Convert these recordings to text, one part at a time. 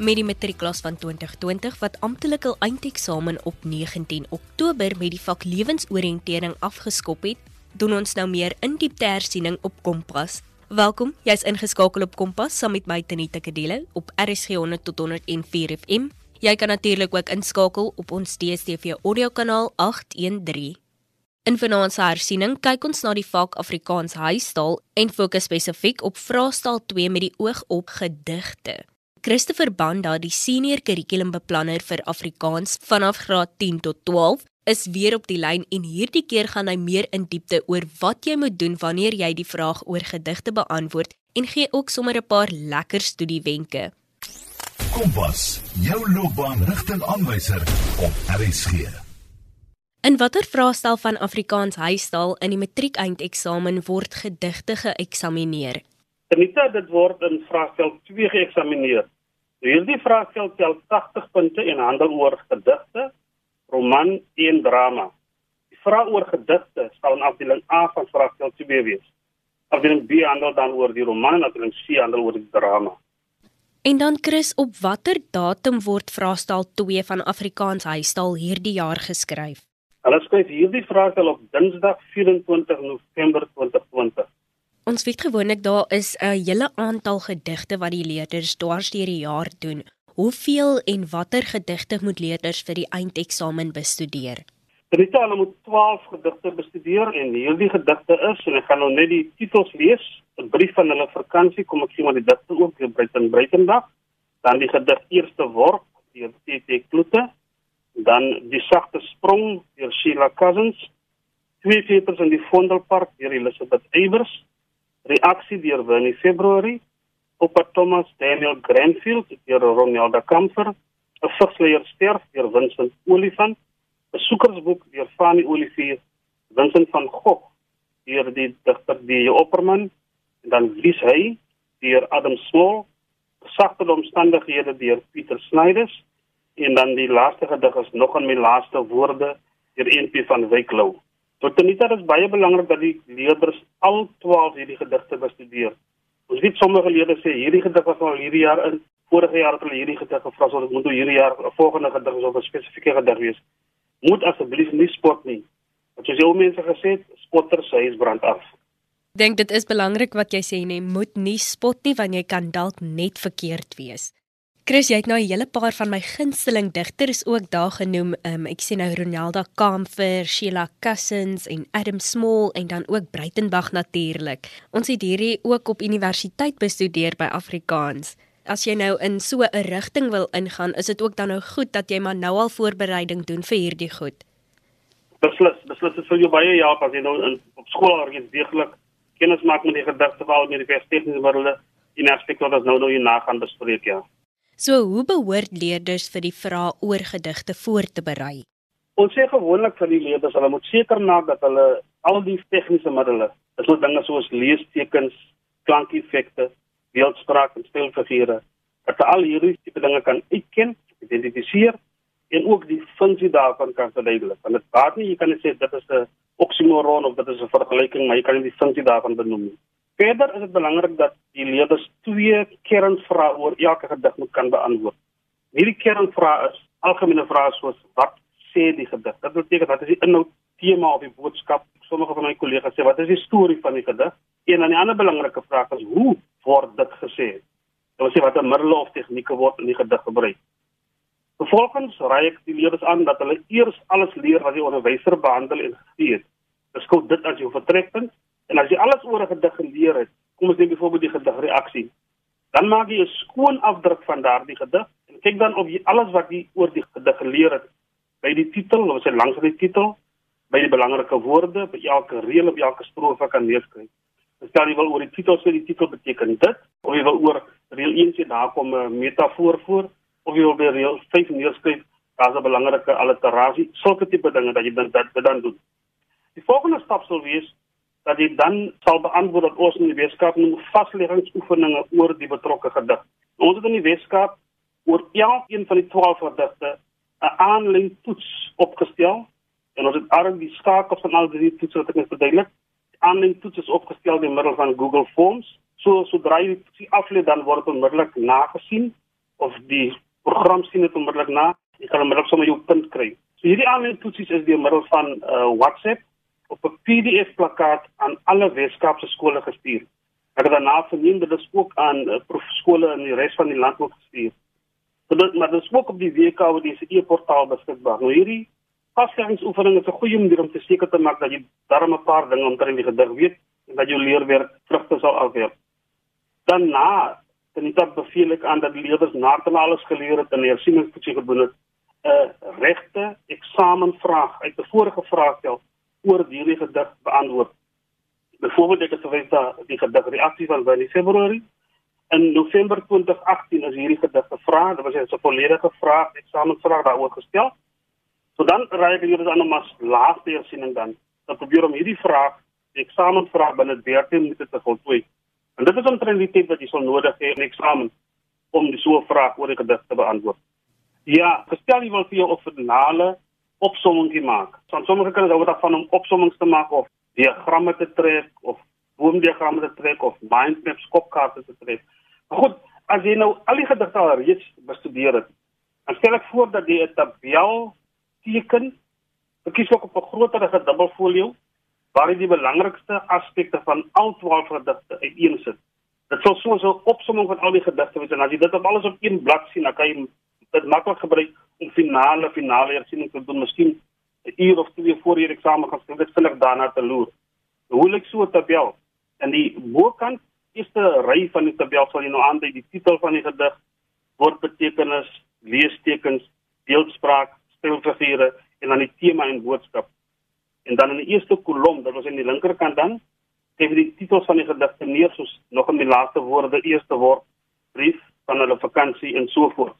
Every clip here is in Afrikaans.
met die matriekklas van 2020 wat amptelik hul eindeksamen op 19 Oktober met die vak lewensoriëntering afgeskop het, doen ons nou meer in diepte hersiening op Kompas. Welkom, jy's ingeskakel op Kompas saam met my Tenita Kadile op RSG 100 tot 104 FM. Jy kan natuurlik ook inskakel op ons DStv audiokanaal 813. In vanaand se hersiening kyk ons na die vak Afrikaans huistaal en fokus spesifiek op vraestel 2 met die oog op gedigte. Christopher Banda, die senior kurrikulumbeplanner vir Afrikaans vanaf graad 10 tot 12, is weer op die lyn en hierdie keer gaan hy meer in diepte oor wat jy moet doen wanneer jy die vraag oor gedigte beantwoord en gee ook sommer 'n paar lekker studiewenke. Kompas, jou loopbaanrigtingaanwyser op RSG. In watter vraestel van Afrikaans huistaal in die matriekeindeksamen word gedigte geëksamineer? Tenita dit word in vraestel 2 geëksamineer. Hierdie vraestel tel 80 punte en handel oor gedigte, roman en drama. Die vraag oor gedigte sal in afdeling A van vraestel 2 wees. Afdeling B handel dan oor die roman en afdeling C handel oor die drama. En dan Chris, op watter datum word vraestel 2 van Afrikaans huistaal hierdie jaar geskryf? Hulle skryf hierdie vraestel op Dinsdag 24 November 2020. Ons weet gewoonlik daar is 'n hele aantal gedigte wat die leerders dwarsteer die jaar doen. Hoeveel en watter gedigte moet leerders vir die eindeksamen bestudeer? Rita, hulle moet 12 gedigte bestudeer en hierdie gedigte is en ek gaan nou net die titels lees. 'n Brief van hulle vakansie, kom ek sien maar die digte ook deur Breiten Breitendag. Dan die gedig Eerste Worp deur TT Kloete. Dan Die Sagte Sprong deur Sheila Cousins. Twee veters in die Vondelpark deur Elisabeth Eybers reaksie deur Winnie February op wat Thomas Daniel Granfield deur Ronaldo Kamfer 'n vigsleier sterf deur Vincent Olifant 'n soekersboek deur Fanny Olivier Vincent van Gogh deur die digter die Opperman en dan Lies hy deur Adam Small gesagte omstandighede deur Pieter Snyders en dan die laaste gedig is nog in my laaste woorde deur NP van Wyklou Tot en met dit is baie belangrik dat die leerders al 12 hierdie gedigte bestudeer. Ons weet sommige leerders sê hierdie gedig was al hierdie jaar in, vorige jaar het hulle hierdie gedig gevra, so dit moet nou hierdie jaar volgende gedig of 'n spesifieke gedig wees. Moet asseblief nie spot nie. Want soos jou mense gesê het, spotters hy is brand af. Dink dit is belangrik wat jy sê nee, moet nie spot nie want jy kan dalk net verkeerd wees. Chris, jy het nou 'n hele paar van my gunsteling digters ook daar genoem. Um, ek sien nou Ronaldo Kamfer, Sheila Cousins en Adam Small en dan ook Breitenberg natuurlik. Ons het hierdie ook op universiteit bestudeer by Afrikaans. As jy nou in so 'n rigting wil ingaan, is dit ook dan nou goed dat jy maar nou al voorbereiding doen vir hierdie goed. Beslis, beslis sou jou baie help as jy nou in op skool alreeds deeglik kennis maak met die gedigte van die universiteit en wêrelde in aspekte wat ons nou nou hier na gaan bespreek ja. So hoe behoort leerders vir die vrae oor gedigte voor te berei? Ons sê gewoonlik vir die leerders, hulle moet seker maak dat hulle al die tegniese middele, so dinge soos leestekens, klankeffekte, beeldspraak en spelfigure, dat al hierdie tipe dinge kan uitken, identifiseer en ook die funksie daarvan kan verduidelik. Want dit baat nie jy kan sê dit is 'n oksimoron of dit is 'n vergelyking, maar jy kan nie die funksie daarvan benoem nie. Verder is dit belangrik dat die leerders twee kernvrae oor elke gedig moet kan beantwoord. Hierdie kernvrae is algemene vrae soos wat sê die gedig? Dit beteken wat is die inhoud, tema of die boodskap? Sommige van my kollegas sê wat is die storie van die gedig? En dan die ander belangrike vraag is hoe word dit gesê? Dit wil sê watter middele of tegnieke word in die gedig gebruik? Vervolgens raai ek die leerders aan dat hulle eers alles leer wat die onderwyser behandel en het. Beskou dit as jou vertrekpunt En as jy alles oor 'n gedig geleer het, kom ons neem byvoorbeeld die gedig reaksie. Dan maak jy 'n skoon afdruk van daardie gedig en kyk dan of jy alles wat jy oor die gedig geleer het by die titel, of sy langs die titel, by die belangrike woorde, by elke reël of elke strofe kan neerskryf. Stel jy wil oor die titel sê die titel beteken dit, of jy wil oor reël 1 sê daar kom 'n metafoor voor, of jy wil by reël 5 neerskryf daar's 'n belangrike alliterasie, sulke tipe dinge dat jy dan dit dan doen. Die volgende stap sal wees dat jy dan sal beantwoord dat ons in die Weskaap noem vasleggingsoefeninge oor die betrokke gedig. Ons het in die Weskaap oor elkeen van die 12 gedigte 'n aanlyn toets opgestel en ons het al die skakels van al die toetse wat ek net verduidelik. Die aanlyn toets is opgestel deur middel van Google Forms. So sodra jy die aflê dan word onmiddellik nagesien of die program sien dit onmiddellik na, jy kan onmiddellik sommer jou punt kry. So hierdie aanlyn toetsies is deur middel van uh, WhatsApp op 'n PDF plakkaat aan alle Weskaapse skole gestuur. Ek het daarna verneem dat dit ook aan uh, profskole in die res van die land word gestuur. So dit maar dit is ook op die WKW die e-portaal beskikbaar. Nou hierdie vasleggingsoefening is 'n goeie manier om te seker te maak dat jy darm 'n paar dinge omtrent die gedig weet en dat jou leerwerk vrugte sal afwerp. Daarna dan het ek beveel ek aan dat die leerders nadat alles geleer het en hersieningstoetsie gedoen het, 'n regte eksamenvraag uit 'n vorige vraagstel oor hierdie gedig beantwoord. Byvoorbeeld ek het verwys dat die gedig reaksie van by Februarie in November 2018 is hierdie gedig gevra, dit was 'n volledige vraag, eksamenvraag daaroor gestel. So dan raai ek julle aan om as laaste hersiening dan te probeer om hierdie vraag, die eksamenvraag binne 13 minute te voltooi. En dit is omtrent die tyd wat jy sal nodig hê in eksamen om die so 'n vraag oor die gedig te beantwoord. Ja, gestel jy wil vir jou 'n finale opsomming maak. So sommige kinders hou daarvan om opsommings te maak of diagramme te trek of boomdiagramme te trek of mindmaps kopkaarte te trek. Maar goed, as jy nou al die gedigte al reeds bestudeer het, dan stel ek voor dat jy 'n tabel teken. Ek kies ook op 'n groter dubbelfolio waar jy die belangrikste aspekte van al 12 gedigte uiteensit. Dit sal soos 'n opsomming van al die gedigte wees en as jy dit op alles op een blad sien, dan kan jy dit maklik gebruik finale finale hersiening te doen, miskien 'n uur of twee voor jy eksamen gaan skryf, dit vinnig daarna te loer. Hoe lyk so 'n tabel? In die bokant eerste ry van die tabel sal jy nou aandui die titel van die gedig, woordbetekenis, leestekens, beeldspraak, spelfigure en dan die tema en boodskap. En dan in die eerste kolom, dit was in die linkerkant dan, het jy die titels van die gedigte neer soos nog in die laaste woorde, eerste woord, brief van hulle vakansie en so voort.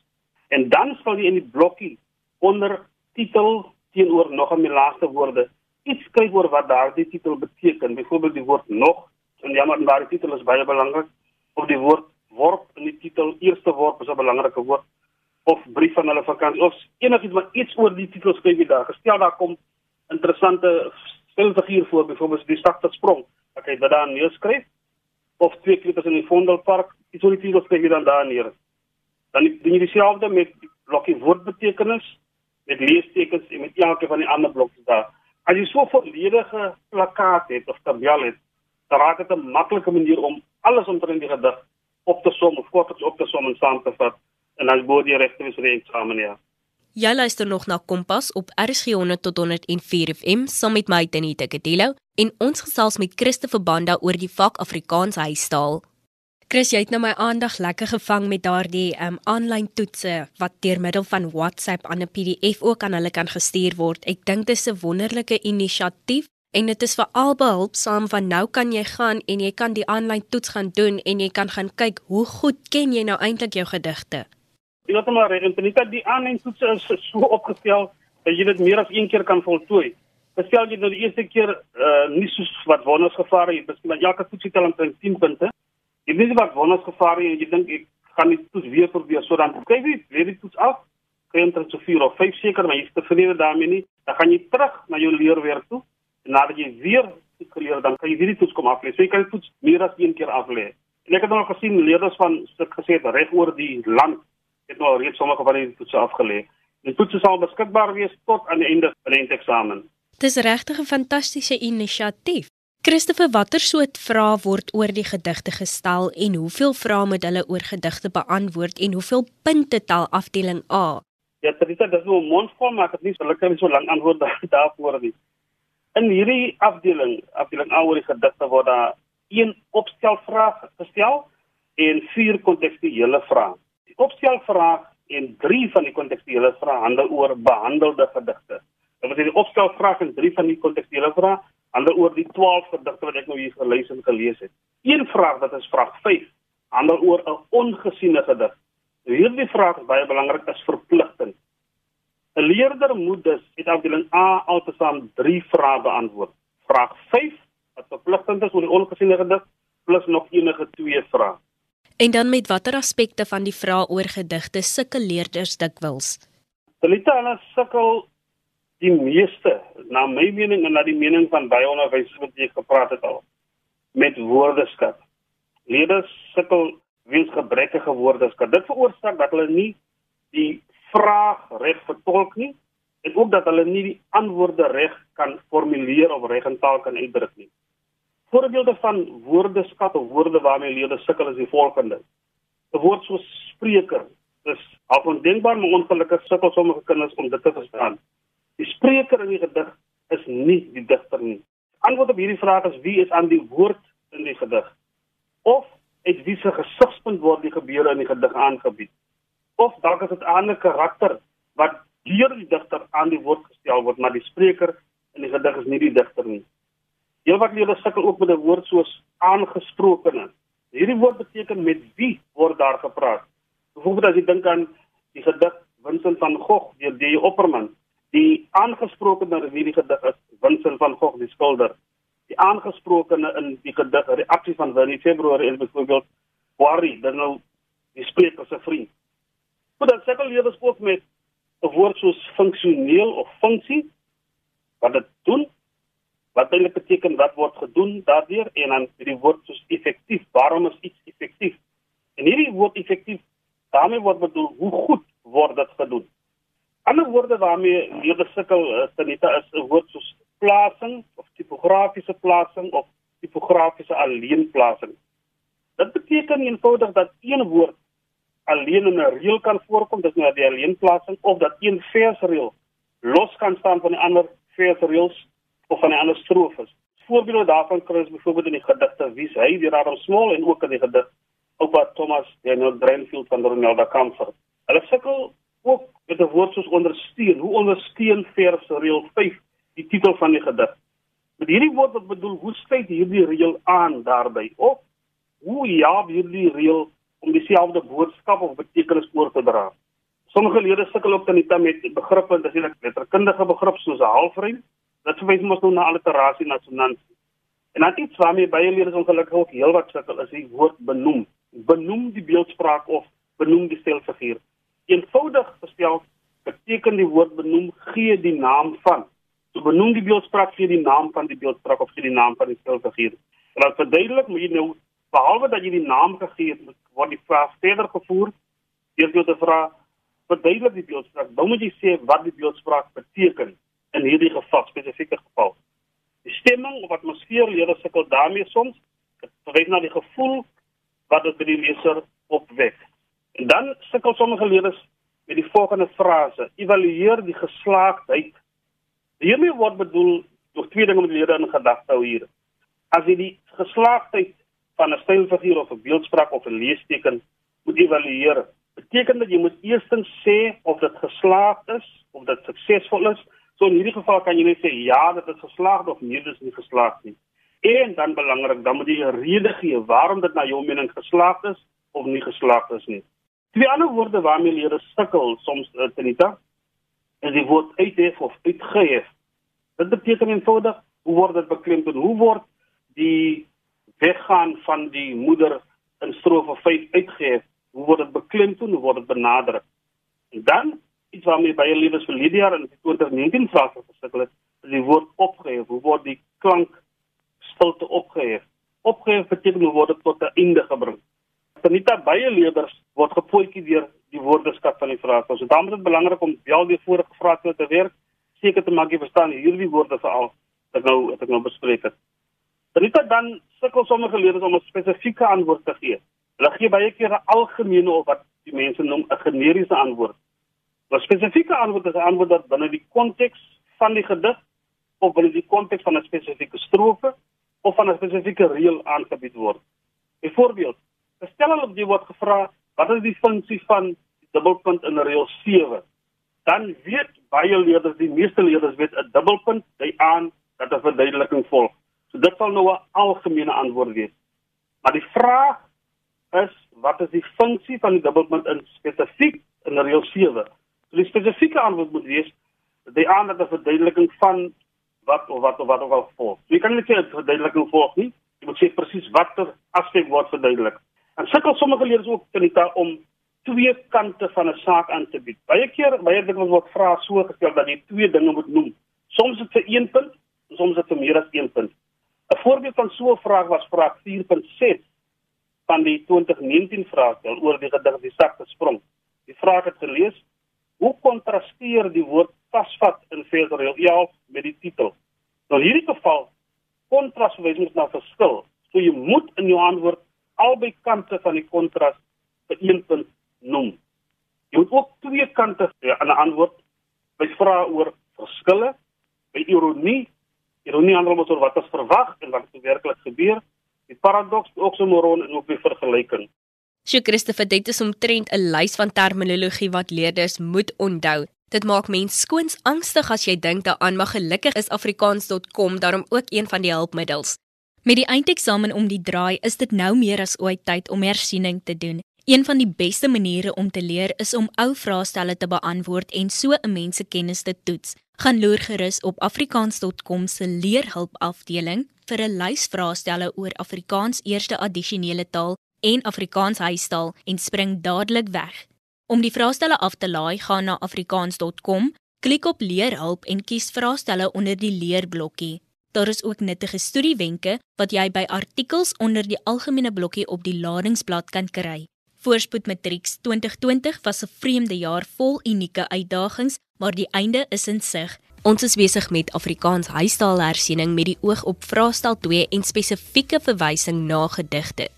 En dan sal jy in die blokkie onder titel teenoor nog die laaste woorde iets skryf oor wat daardie titel beteken. Byvoorbeeld die woord nog, en jammer, daardie titel is baie belangrik, of die woord word in die titel eerste woord is 'n belangrike woord of brief van hulle vakansie of enigiets wat iets oor die titel skryf jy daar. Gestel daar kom interessante stilfiguur voor, byvoorbeeld die stad wat sprong. Ek het dit daar neerskryf of twee klippe in die Vondelpark, iets oor die titel skryf jy dan daar neer. Dan doen jy dieselfde met blokkie woordbetekenis met leestekens en met elke van die ander blokkies daar. As jy so 'n volledige plakkaat het of tabel het, dan raak dit 'n maklike manier om alles omtrent die gedig op te som of kortliks op te som en saam te vat en dan word jy regte vir die eksamen ja. Jy luister nog na Kompas op RSG 100 tot 104 FM saam met my Tini Teketilo en ons gesels met Christoffel Banda oor die vak Afrikaans huistaal. Chris, jy het nou my aandag lekker gevang met daardie um aanlyn toetse wat deur middel van WhatsApp aan 'n PDF ook aan hulle kan gestuur word. Ek dink dit is 'n wonderlike inisiatief en dit is veral behulpsaam want nou kan jy gaan en jy kan die aanlyn toets gaan doen en jy kan gaan kyk hoe goed ken jy nou eintlik jou gedigte. Jy weet maar reg, en dit die aanlyn toets is so opgestel dat jy dit meer as een keer kan voltooi. Bestel jy nou die eerste keer uh nie soos wat wonders gevaar het, miskien maar elke toets tel omtrent 10 punte. Jy weet wat wonders gevaar het en jy dink ek gaan die toets weer probeer so dan kyk jy weer die toets af. Kry omtrent so 4 of 5 seker, maar jy is tevrede daarmee nie. Dan gaan jy terug na jou leerwerk toe en nadat jy weer toets geleer dan kan jy weer die toets kom aflê. So jy kan toets meer as een keer aflê. En ek het nog gesien leerders van stuk gesê reg oor die land het nou reeds sommige van die toetse afgelê. Die toetse sal beskikbaar wees tot aan die einde van die eksamen. Dis regtig 'n fantastiese inisiatief. Christoffel, watter soort vrae word oor die gedigte gestel en hoeveel vrae moet hulle oor gedigte beantwoord en hoeveel punte tel afdeling A? Ja, dit is dit so mondvol maar dit is nie lekker so lank antwoord daarvoor nie. In hierdie afdeling, afdeling A oor die gedigte word daar een opstelvraag gestel en vier kontekstuele vrae opstelvraag en 3 van die kontekstuele vrae handel oor behandelde gedigte. Dit was die opstelvraag en 3 van die kontekstuele vrae handel oor die 12 gedigte wat ek nou hier gelees en gelees het. Een vraag wat is vraag 5 handel oor 'n ongesiene gedig. Nou hierdie vraag is baie belangrik as verpligting. 'n Leerder moet dus uit afdeling A altesaam 3 vrae beantwoord. Vraag 5 wat verpligtend is oor die ongesiene gedig plus nog enige twee vrae. En dan met watter aspekte van die vrae oor gedigte sukkel leerders dikwels? Delita hulle sukkel die meeste na my mening en na die mening van baie onderwysers wat jy gepraat het al met woordeskat. Leerders sukkel weens gebrekkige woordeskat. Dit veroorsaak dat hulle nie die vraag reg vertolk nie en ook dat hulle nie die antwoorde reg kan formuleer of reg in taal kan uitdruk nie. Voorbeelde van woordeskat of woorde waarmee leerders sukkel is die volgende. 'n Woord soos spreker is al ondenkbaar maar ongelukkig sukkel sommige kinders om dit te verstaan. Die spreker in die gedig is nie die digter nie. Antwoord op hierdie vraag is wie is aan die woord in die gedig? Of uit wie se gesigspunt word die gebeure in die gedig aangebied? Of dalk is dit 'n ander karakter wat deur die digter aan die woord gestel word, maar die spreker in die gedig is nie die digter nie. Heel wat leerders sukkel ook met 'n woord soos aangesprokene. Hierdie woord beteken met wie word daar gepraat? Byvoorbeeld as jy dink aan die gedig Vincent van Gogh deur D. Opperman, aangesprokene in die gedig is Vincent van Gogh die skilder. Die aangesprokene in die gedig reaksie van Winnie February is byvoorbeeld Worry, dan nou die spreker se vriend. Maar dan sukkel leerders ook met 'n woord soos funksioneel of funksie wat dit doen wat eintlik beteken wat word gedoen daardeur en dan die woord soos effektief waarom is iets effektief en hierdie woord effektief daarmee word bedoel hoe goed word dit gedoen ander woorde waarmee leerders sukkel uh, Tanita is 'n woord soos plasing of tipografiese plasing of tipografiese alleenplasing dit beteken eenvoudig dat een woord alleen in 'n reël kan voorkom, dis nou die alleenplasing of dat een versreël los kan staan van die ander versreëls of van die ander strofes. Voorbeelde daarvan kry ons byvoorbeeld in die gedigte Wie's hy deur Adam Small en ook in die gedig Oupa Thomas Daniel Brainfield van Ronaldo Comfort. Hulle sukkel 'n woord soos ondersteun. Hoe ondersteun versreël 5 die titel van die gedig? Met hierdie woord wat bedoel hoe sluit hierdie reël aan daarbey of hoe ja hierdie reël om dieselfde boodskap of betekenis oor te dra. Sommige leerders sukkel ook dan met begrippe, dis net letterkundige begrip soos 'n halfrym. Dit verwys mos nou na alliterasie en assonansie. En dan iets waarmee baie leerders ongelukkig ook heelwat sukkel is die woord benoem. Benoem die beeldspraak of benoem die stelfiguur. Eenvoudig gestel beteken die woord benoem gee die naam van. So benoem die beeldspraak gee die naam van die beeldspraak of gee die naam van die stelfiguur. En dan verduidelik moet jy nou behalwe dat jy die naam gegee het, word die vraag verder gevoer deur jou te vra verduidelik die beeldspraak. Dan moet jy sê wat die beeldspraak beteken in hierdie geval spesifieke geval. Die stemming of atmosfeer leer sukkel daarmee soms. Dit verwys na die gevoel wat dit by die leser opwek. Dan sukkel sommige leerders met die volgende frase: evalueer die geslaagdheid. Hiermee word bedoel deur twee dinge moet leerders in gedagte hou hier. As jy die geslaagdheid van 'n stylfiguur of 'n beeldspraak of 'n leesteken moet evalueer. Beteken dat jy moet eerstens sê of dit geslaagd is of dit suksesvol is. So in hierdie geval kan jy net sê ja, dit is geslaagd of nee, dit is nie geslaagd nie. En dan belangrik, dan moet jy 'n rede gee waarom dit na jou mening geslaagd is of nie geslaagd is nie. Twee ander woorde waarmee leerders sukkel soms uh, Tenita is die woord uithef of uitgehef. Dit beteken eenvoudig hoe word dit beklemtoon? Hoe word die weggaan van die moeder in strofe 5 uitgehef, hoe word dit beklemtoon, hoe word dit benadruk? En dan iets waarmee baie liewes vir Lydia in 2019 vrae gesukkel het, is die woord opgehef. Hoe word die klank stilte opgehef? Opgehef beteken hoe word dit tot 'n einde gebring. Tenita baie leerders word gepootjie deur die woordeskat van die vrae. So daarom is dit belangrik om wel die vorige vrae te werk, seker te maak jy verstaan hierdie woorde veral wat nou wat ek nou bespreek het. Rita dan sukkel sommige leerders om 'n spesifieke antwoord te gee. Hulle gee baie keer 'n algemene of wat die mense noem 'n generiese antwoord. 'n Spesifieke antwoord is 'n antwoord wat binne die konteks van die gedig of binne die konteks van 'n spesifieke strofe of van 'n spesifieke reël aangebied word. Byvoorbeeld, stel hulle op die word gevra, wat is die funksie van dubbelpunt in reël 7? Dan weet baie leerders, die meeste leerders weet 'n dubbelpunt dui aan dat 'n verduideliking volg. So dit sal nou 'n algemene antwoord wees. Maar die vraag is wat is die funksie van die dubbelpunt in spesifiek in reël 7? So die spesifieke antwoord moet wees die aandag of verduideliking van wat of wat of wat ook al volg. So, jy kan net sê 'n verduideliking volg nie. Jy moet sê presies watter aspek word verduidelik. En sukkel sommige leerders ook Tanita om twee kante van 'n saak aan te bied. Baie keer baie dit word vra so gestel dat jy twee dinge moet noem. Soms is dit vir een punt, soms is dit vir meer as een punt. 'n Voorbeeld van so 'n vraag was vraag 4.6 van die 2019 vraestel oor die gedig die sakte sprong. Die vraag het gelees: Hoe kontrasteer die woord vasvat in Veldreël 11 met die titel? Nou in hierdie geval kontras verwys mens na verskil. So jy moet in jou antwoord albei kante van die kontras vir een punt noem. Jy moet ook twee kante gee aan 'n antwoord by vrae oor verskille, by ironie, ironie handel oor wat ons verwag en wat werklik gebeur, die paradoks, die oksimoron en ook die vergelyking. Sjoe Christopher, dit is omtrent 'n lys van terminologie wat leerders moet onthou. Dit maak mens skoons angstig as jy dink daaraan, maar gelukkig is afrikaans.com daarom ook een van die hulpmiddels. Met die eindeksamen om die draai, is dit nou meer as ooit tyd om hersiening te doen. Een van die beste maniere om te leer is om ou vraestelle te beantwoord en so 'n mens se kennis te toets. Gaan loer gerus op afrikaans.com se leerhulp afdeling vir 'n lys vraestelle oor Afrikaans eerste addisionele taal en Afrikaans huistaal en spring dadelik weg. Om die vraestelle af te laai, gaan na afrikaans.com, klik op leerhulp en kies vraestelle onder die leerblokkie. Daar is ook nuttige studiewenke wat jy by artikels onder die algemene blokkie op die ladingsblad kan kry. Voorspoed Matrieks 2020 was 'n vreemde jaar vol unieke uitdagings, maar die einde is in sig. Ons is besig met Afrikaans huistaalhersiening met die oog op vraestel 2 en spesifieke verwysing na gedigte.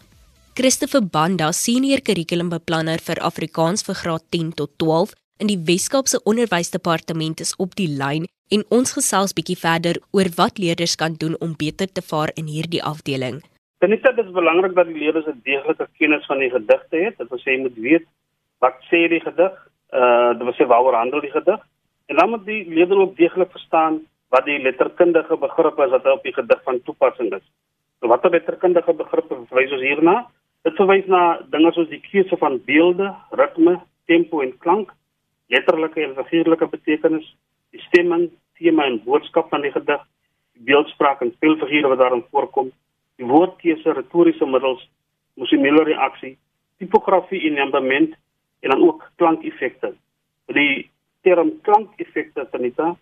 Christopher Banda, senior kurrikulumbeplanner vir Afrikaans vir graad 10 tot 12 in die Wes-Kaapse Onderwysdepartement is op die lyn en ons gesels bietjie verder oor wat leerders kan doen om beter te vaar in hierdie afdeling. Dit is belangrik dat die leerders 'n deeglike kennis van die gedigte het. Dit wil sê jy moet weet wat sê die gedig, uh dit wil sê waaroor handel die gedig. En dan moet die leerder ook deeglik verstaan wat die letterkundige begrippe is wat op die gedig van toepassing is. So watter letterkundige begrippe verwys ons hierna? Dit verwys na dinge soos die keuse van beelde, ritme, tempo en klank, letterlike en figuurlike betekenis, die stemming, tema en boodskap van die gedig, die beeldspraak en speelfigure wat daarin voorkom die woordkeuse, retoriese middels, emosionele reaksie, tipografie en ambement en dan ook klankeffekte. Die term klankeffekte Tanita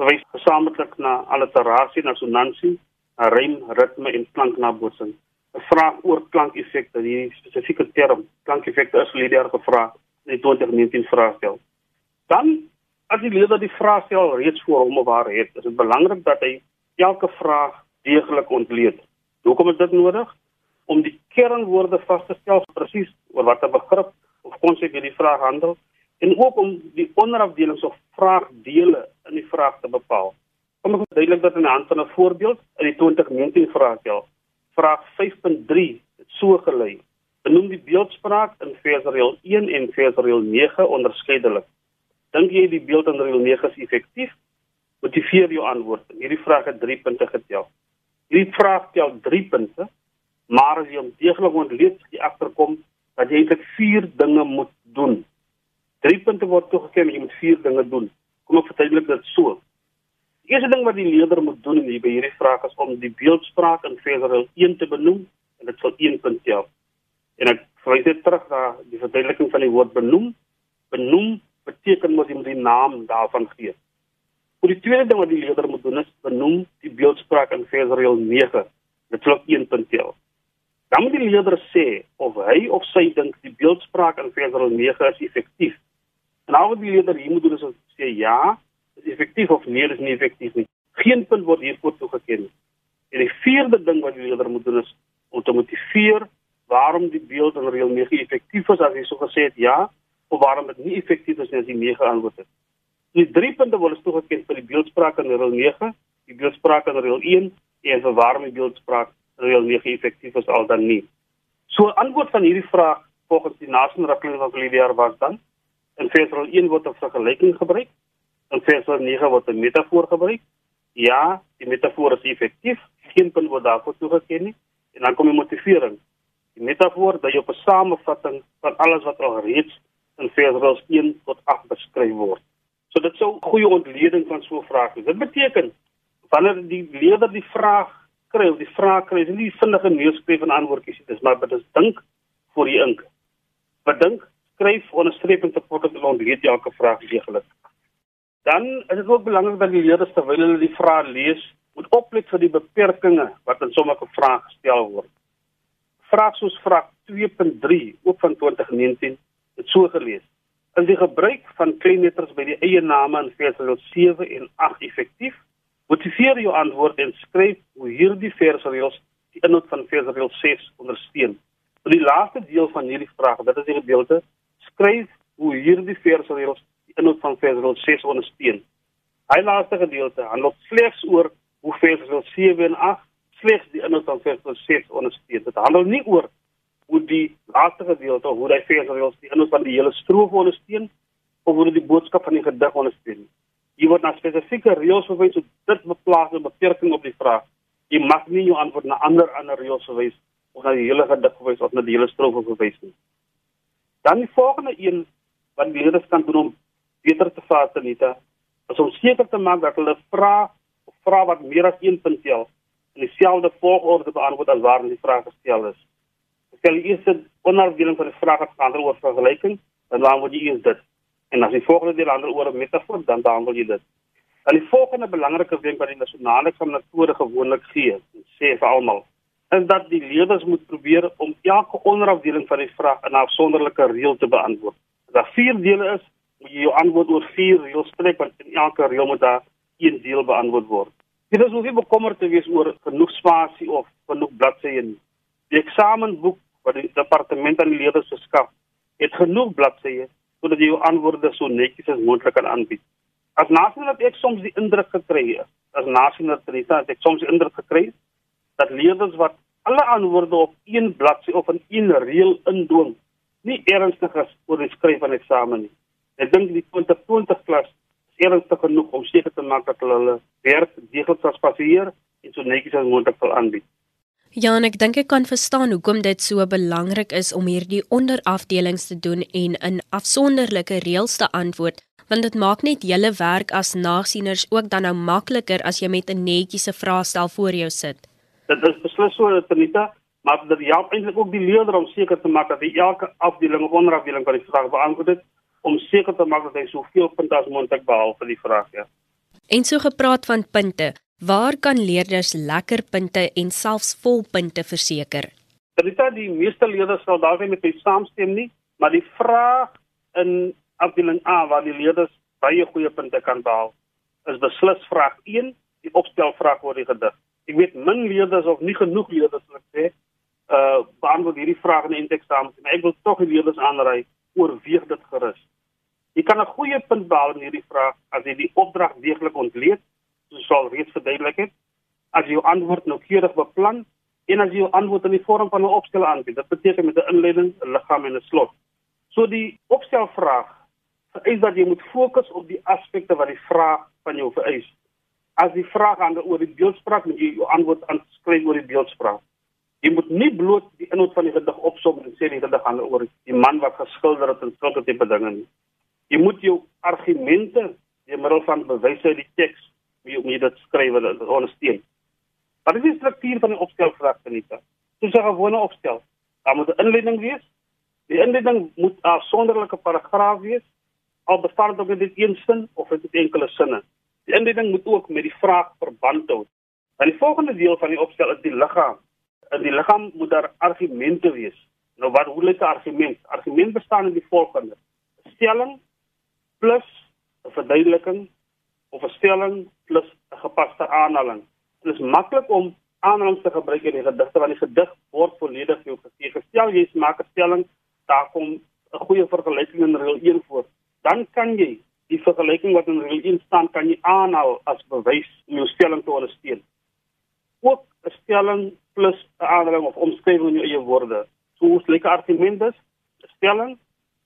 verwys gesamentlik na alliterasie, na sonansie, na rym, ritme en klanknabootsing. 'n Vraag oor klankeffekte, die spesifieke term klankeffekte is leerder gevra in die 2019 vraestel. Dan as die leerder die vraestel reeds voor hom of haar het, is dit belangrik dat hy elke vraag deeglik ontleed. Hoekom is dit nodig? Om die kernwoorde vas te stel presies oor watter begrip of konsep hierdie vraag handel en ook om die onderafdelings of vraagdele in die vraag te bepaal. Kom ek verduidelik dit aan die hand van 'n voorbeeld in die 2019 vraestel. Vraag 5.3 het so gelei: Benoem die beeldspraak in versreël 1 en versreël 9 onderskeidelik. Dink jy die beeld in reël 9 is effektief? Motiveer jou antwoord. Hierdie vraag het 3 punte getel. Hierdie vraag tel 3 punte, maar as jy om deeglik ontleed jy agterkom dat jy eintlik 4 dinge moet doen. 3 punte word toegeken jy moet 4 dinge doen. Kom ek verduidelik dit so. Die eerste ding wat die leerder moet doen in hierdie vraag is om die beeldspraak in Versreel 1 te benoem en dit sal 1 punt tel. En ek verwys dit terug na die verduideliking van die woord benoem. Benoem beteken mos jy moet die naam daarvan gee. Vir die tweede ding wat die leerder moet doen is benoem die beeldspraak in Versreel 9. Dit sal 1 punt tel. Dan moet die leerder sê of hy of sy dink die beeldspraak in Versreel 9 is effektief. En al wat die leerder hier moet doen is sê ja, is effektief of nee, is nie effektief nie. Geen punt word hiervoor toegeken nie. En die vierde ding wat die leerder moet doen is om te motiveer waarom die beeld in reël 9 effektief is as hy so gesê het ja of waarom dit nie effektief is as hy 9 antwoord het. Die drie punte word toegeken vir die beeldspraak in reël 9, die beeldspraak in reël 1 en vir waarom die beeldspraak in reël 9 effektief is al dan nie. So antwoord van hierdie vraag volgens die nasionale riglyne van Olivier was dan in versrol 1 word 'n vergelyking gebruik, in versrol 9 word 'n metafoor gebruik. Ja, die metafoor is effektief, geen punt word daarvoor toegeken nie en dan kom die motivering. Die metafoor dui op 'n samevatting van alles wat al reeds in versrol 1 tot 8 beskryf word. So dit sou 'n goeie ontleding van so 'n vraag wees. Dit beteken wanneer die leerder die vraag kry of die vraag kry, is nie vinnige neerskryf en antwoordjies nie, dis maar dit is dink voor die ink. Bedink, skryf onderstreep en support om ontleed elke vraag deeglik. Dan is dit ook belangrik dat die leerders terwyl hulle die vraag lees, moet oplet vir die beperkings wat in sommige vrae gestel word. Vraag soos vraag 2.3 ook van 2019 het so gelees: Is die gebruik van kleinletters by die eie name in versreël 7 en 8 effektief? Motiveer jou antwoord en skryf hoe hierdie versreëls die inhoud van versreël 6 ondersteun. Vir die laaste deel van hierdie vraag, dit is die gedeelte skryf hoe hierdie versreëls die inhoud van versreël 6 ondersteun. Hy laaste gedeelte handel slegs oor hoe versreël 7 en 8 slegs die inhoud van versreël 6 ondersteun. Dit handel nie oor hoe die laaste gedeelte hoe hy versreëls die inhoud van die hele strofe ondersteun of hoe die boodskap van die gedig ondersteun. Jy word na spesifieke reëls verwys om dit beplaas 'n beperking op die vraag. Jy mag nie jou antwoord na ander ander reëls verwys of na die hele gedig verwys of na die hele strofe verwys nie. Dan die volgende een wat die leerders kan doen om beter te nita, is om seker te maak dat hulle vra of vra wat meer as een punt tel in dieselfde volgorde beantwoord as waarin die vraag gestel is stel jy eers 'n onderafdeling van die vraag wat gaan oor vergelyking, dan beantwoord jy eers dit. En as die volgende deel handel oor 'n metafoor, dan beantwoord jy dit. En die volgende belangrike ding wat die nasionale eksaminator gewoonlik gee, sê vir almal, is dat die leerders moet probeer om elke onderafdeling van die vraag in 'n afsonderlike reël te beantwoord. As daar vier dele is, moet jy jou antwoord oor vier reëls strek want in elke reël moet daar een deel beantwoord word. Dit is hoef nie bekommerd te wees oor genoeg spasie of genoeg bladsye nie. Die eksamenboek wat die departement aan die leerders verskaf, het genoeg bladsye sodat jy jou antwoorde so netjies as moontlik kan aanbied. As nasionaal het ek soms die indruk gekry, as nasionaal het ek soms die indruk gekry dat leerders wat alle antwoorde op een bladsy of in een reël indwing, nie ernstig is oor die skryf van eksamen nie. Ek dink die 2020 klas ernstig genoeg om seker te maak dat hulle hulle werk deeglik sal spasieer en so netjies as moontlik sal aanbied. Ja, en ek dink ek kan verstaan hoekom dit so belangrik is om hierdie onderafdelings te doen en in afsonderlike reëls te antwoord, want dit maak net julle werk as nasieners ook dan nou makliker as jy met 'n netjiese vraestel voor jou sit. Dit is beslis so, Tanita, maar dit help eintlik ook die leerder om seker te maak dat hy elke afdeling of onderafdeling van die vraag beantwoord het om seker te maak dat hy soveel punte as moontlik behaal vir die vraag, ja. En so gepraat van punte, Waar kan leerders lekker punte en selfs volpunte verseker? Is die meeste leerders sal daarmee met my saamstem nie, maar die vraag in afdeling A waar die leerders baie goeie punte kan behaal, is beslis vraag 1, die opstelvraag oor die gedig. Ek weet min leerders of nie genoeg leerders wat sê, uh beantwoord hierdie vraag in die eindeksamen, maar ek wil tog die leerders aanraai oorweeg dit gerus. Jy kan 'n goeie punt behaal in hierdie vraag as jy die opdrag deeglik ontleed soos al reeds verduidelik het, as jy jou antwoord noukeurig beplan en as jy jou antwoord in die vorm van 'n opstel aanbied. Dit beteken met 'n inleiding, 'n liggaam en 'n slot. So die opstelvraag vereis dat jy moet fokus op die aspekte wat die vraag van jou vereis. As die vraag handel oor die beeldspraak, moet jy jou antwoord aanskryf oor die beeldspraak. Jy moet nie bloot die inhoud van die gedig opsom en sê die gedig handel oor die man wat geskilder het en sulke tipe dinge nie. Jy moet jou argumente deur middel van bewyse uit die teks wie om dit skryf en ondersteun. Wat is die struktuur van die opstelvraag Anita? Dis 'n gewone opstel. Daar moet 'n inleiding wees. Die inleiding moet 'n sonderlike paragraaf wees. Al bestaan dit net een sin of is dit enkele sinne. Die inleiding moet ook met die vraag verband hou. Dan die volgende deel van die opstel is die liggaam. In die liggaam moet daar argumente wees. Nou wat hoe lyk 'n argument? Argument bestaan in die volgende: stelling plus 'n verduideliking of 'n stelling plus 'n gepaste aanhaling. Dit is maklik om aanhalings te gebruik in die gedigte want die gedig word volledig vir jou gegee. Gestel jy maak 'n stelling, daar kom 'n goeie vergelyking in reël 1 voor. Dan kan jy die vergelyking wat in reël 1 staan kan jy aanhaal as bewys om jou stelling te ondersteun. Ook 'n stelling plus 'n aanhaling of omskrywing in jou eie woorde. Soos lekker argumente, stelling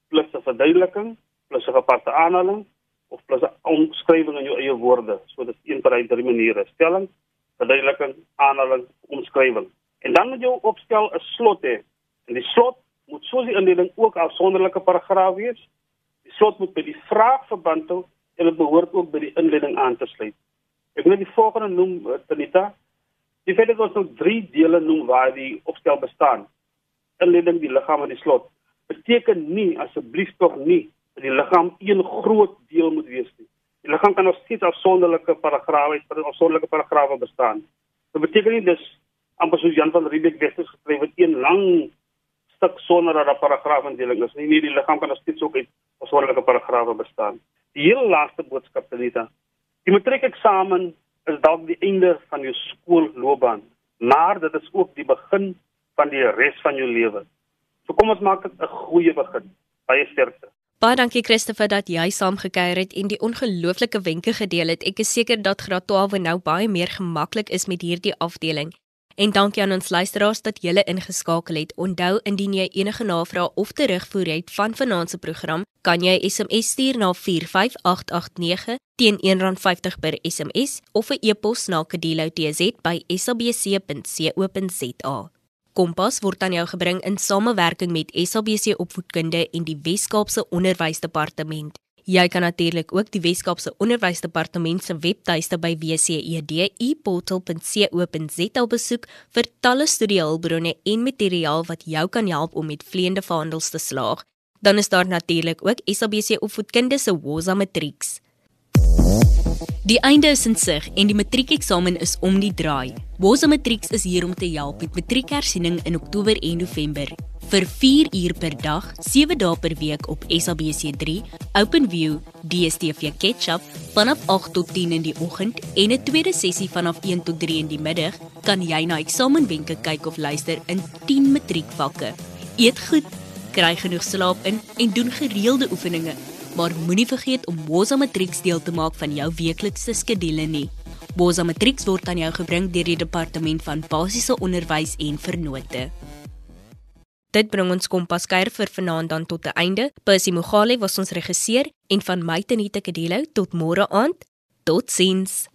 plus 'n verduideliking plus 'n gepaste aanhaling of plus 'n omskrywing in jou eie woorde. So dit is een van die drie maniere: stelling, verduideliking, aanhaling, omskrywing. En dan moet jy opstel 'n slot hê. En die slot moet soos die indeling ook 'n afsonderlike paragraaf wees. Die slot moet by die vraag verband hou en dit behoort ook by die inleiding aan te sluit. Ek wil net die volgende noem, eh, Tanita. Die feit dat ons nou drie dele noem waar die opstel bestaan. Inleiding, die liggaam en die slot beteken nie asseblief tog nie die liggaam een groot deel moet wees nie. Die liggaam kan nog steeds afsonderlike paragrawe afsonderlike paragrawe bestaan. Dit beteken nie dis amper soos Jan van Riebeeck geskryf het een lang stuk sonder 'n paragraafindeling is nie. Nee, die liggaam kan nog steeds ook uit persoonlike paragrawe bestaan. Die heel laaste boodskap Telita. Die matriekeksamen is dalk die einde van jou skoolloopbaan, maar dit is ook die begin van die res van jou lewe. So kom ons maak dit 'n goeie begin. Baie sterkte. Baie dankie Christopher dat jy saamgekyer het en die ongelooflike wenke gedeel het. Ek is seker dat graad 12 nou baie meer gemaklik is met hierdie afdeling. En dankie aan ons luisteraars dat julle ingeskakel het. Onthou indien jy enige navrae of terugvoer het van vanaand se program, kan jy SMS stuur na 45889 teen R1.50 per SMS of 'n e-pos na kadelo@sabc.co.za. Kompas word aan jou gebring in samewerking met SABC Opvoedkunde en die Wes-Kaapse Onderwysdepartement. Jy kan natuurlik ook die Wes-Kaapse Onderwysdepartement se webtuiste by wcedeportal.co.za besoek vir talle studiehulpbronne en materiaal wat jou kan help om met vleiende vaandels te slaag. Dan is daar natuurlik ook SABC Opvoedkunde se Woza Matrieks. Die einde is in sig en die matriekeksamen is om die draai. Woza Matrieks is hier om te help met matriekhersiening in Oktober en November. Vir 4 uur per dag, 7 dae per week op SABC3, OpenView, DStv Ketchup vanaf 8 tot 10 in die oggend en 'n tweede sessie vanaf 1 tot 3 in die middag, kan jy na eksamenwenke kyk of luister in 10 matriekvakke. Eet goed, kry genoeg slaap in en doen gereelde oefeninge maar moenie vergeet om Woza Matrix deel te maak van jou weeklikse skedule nie. Woza Matrix word aan jou gebring deur die Departement van Basiese Onderwys en Vernote. Dit bring ons kompas kuier vir vanaand dan tot 'n einde. Percy Mogale was ons regisseur en van my Tenita Kadelo tot môre aand. Totsiens.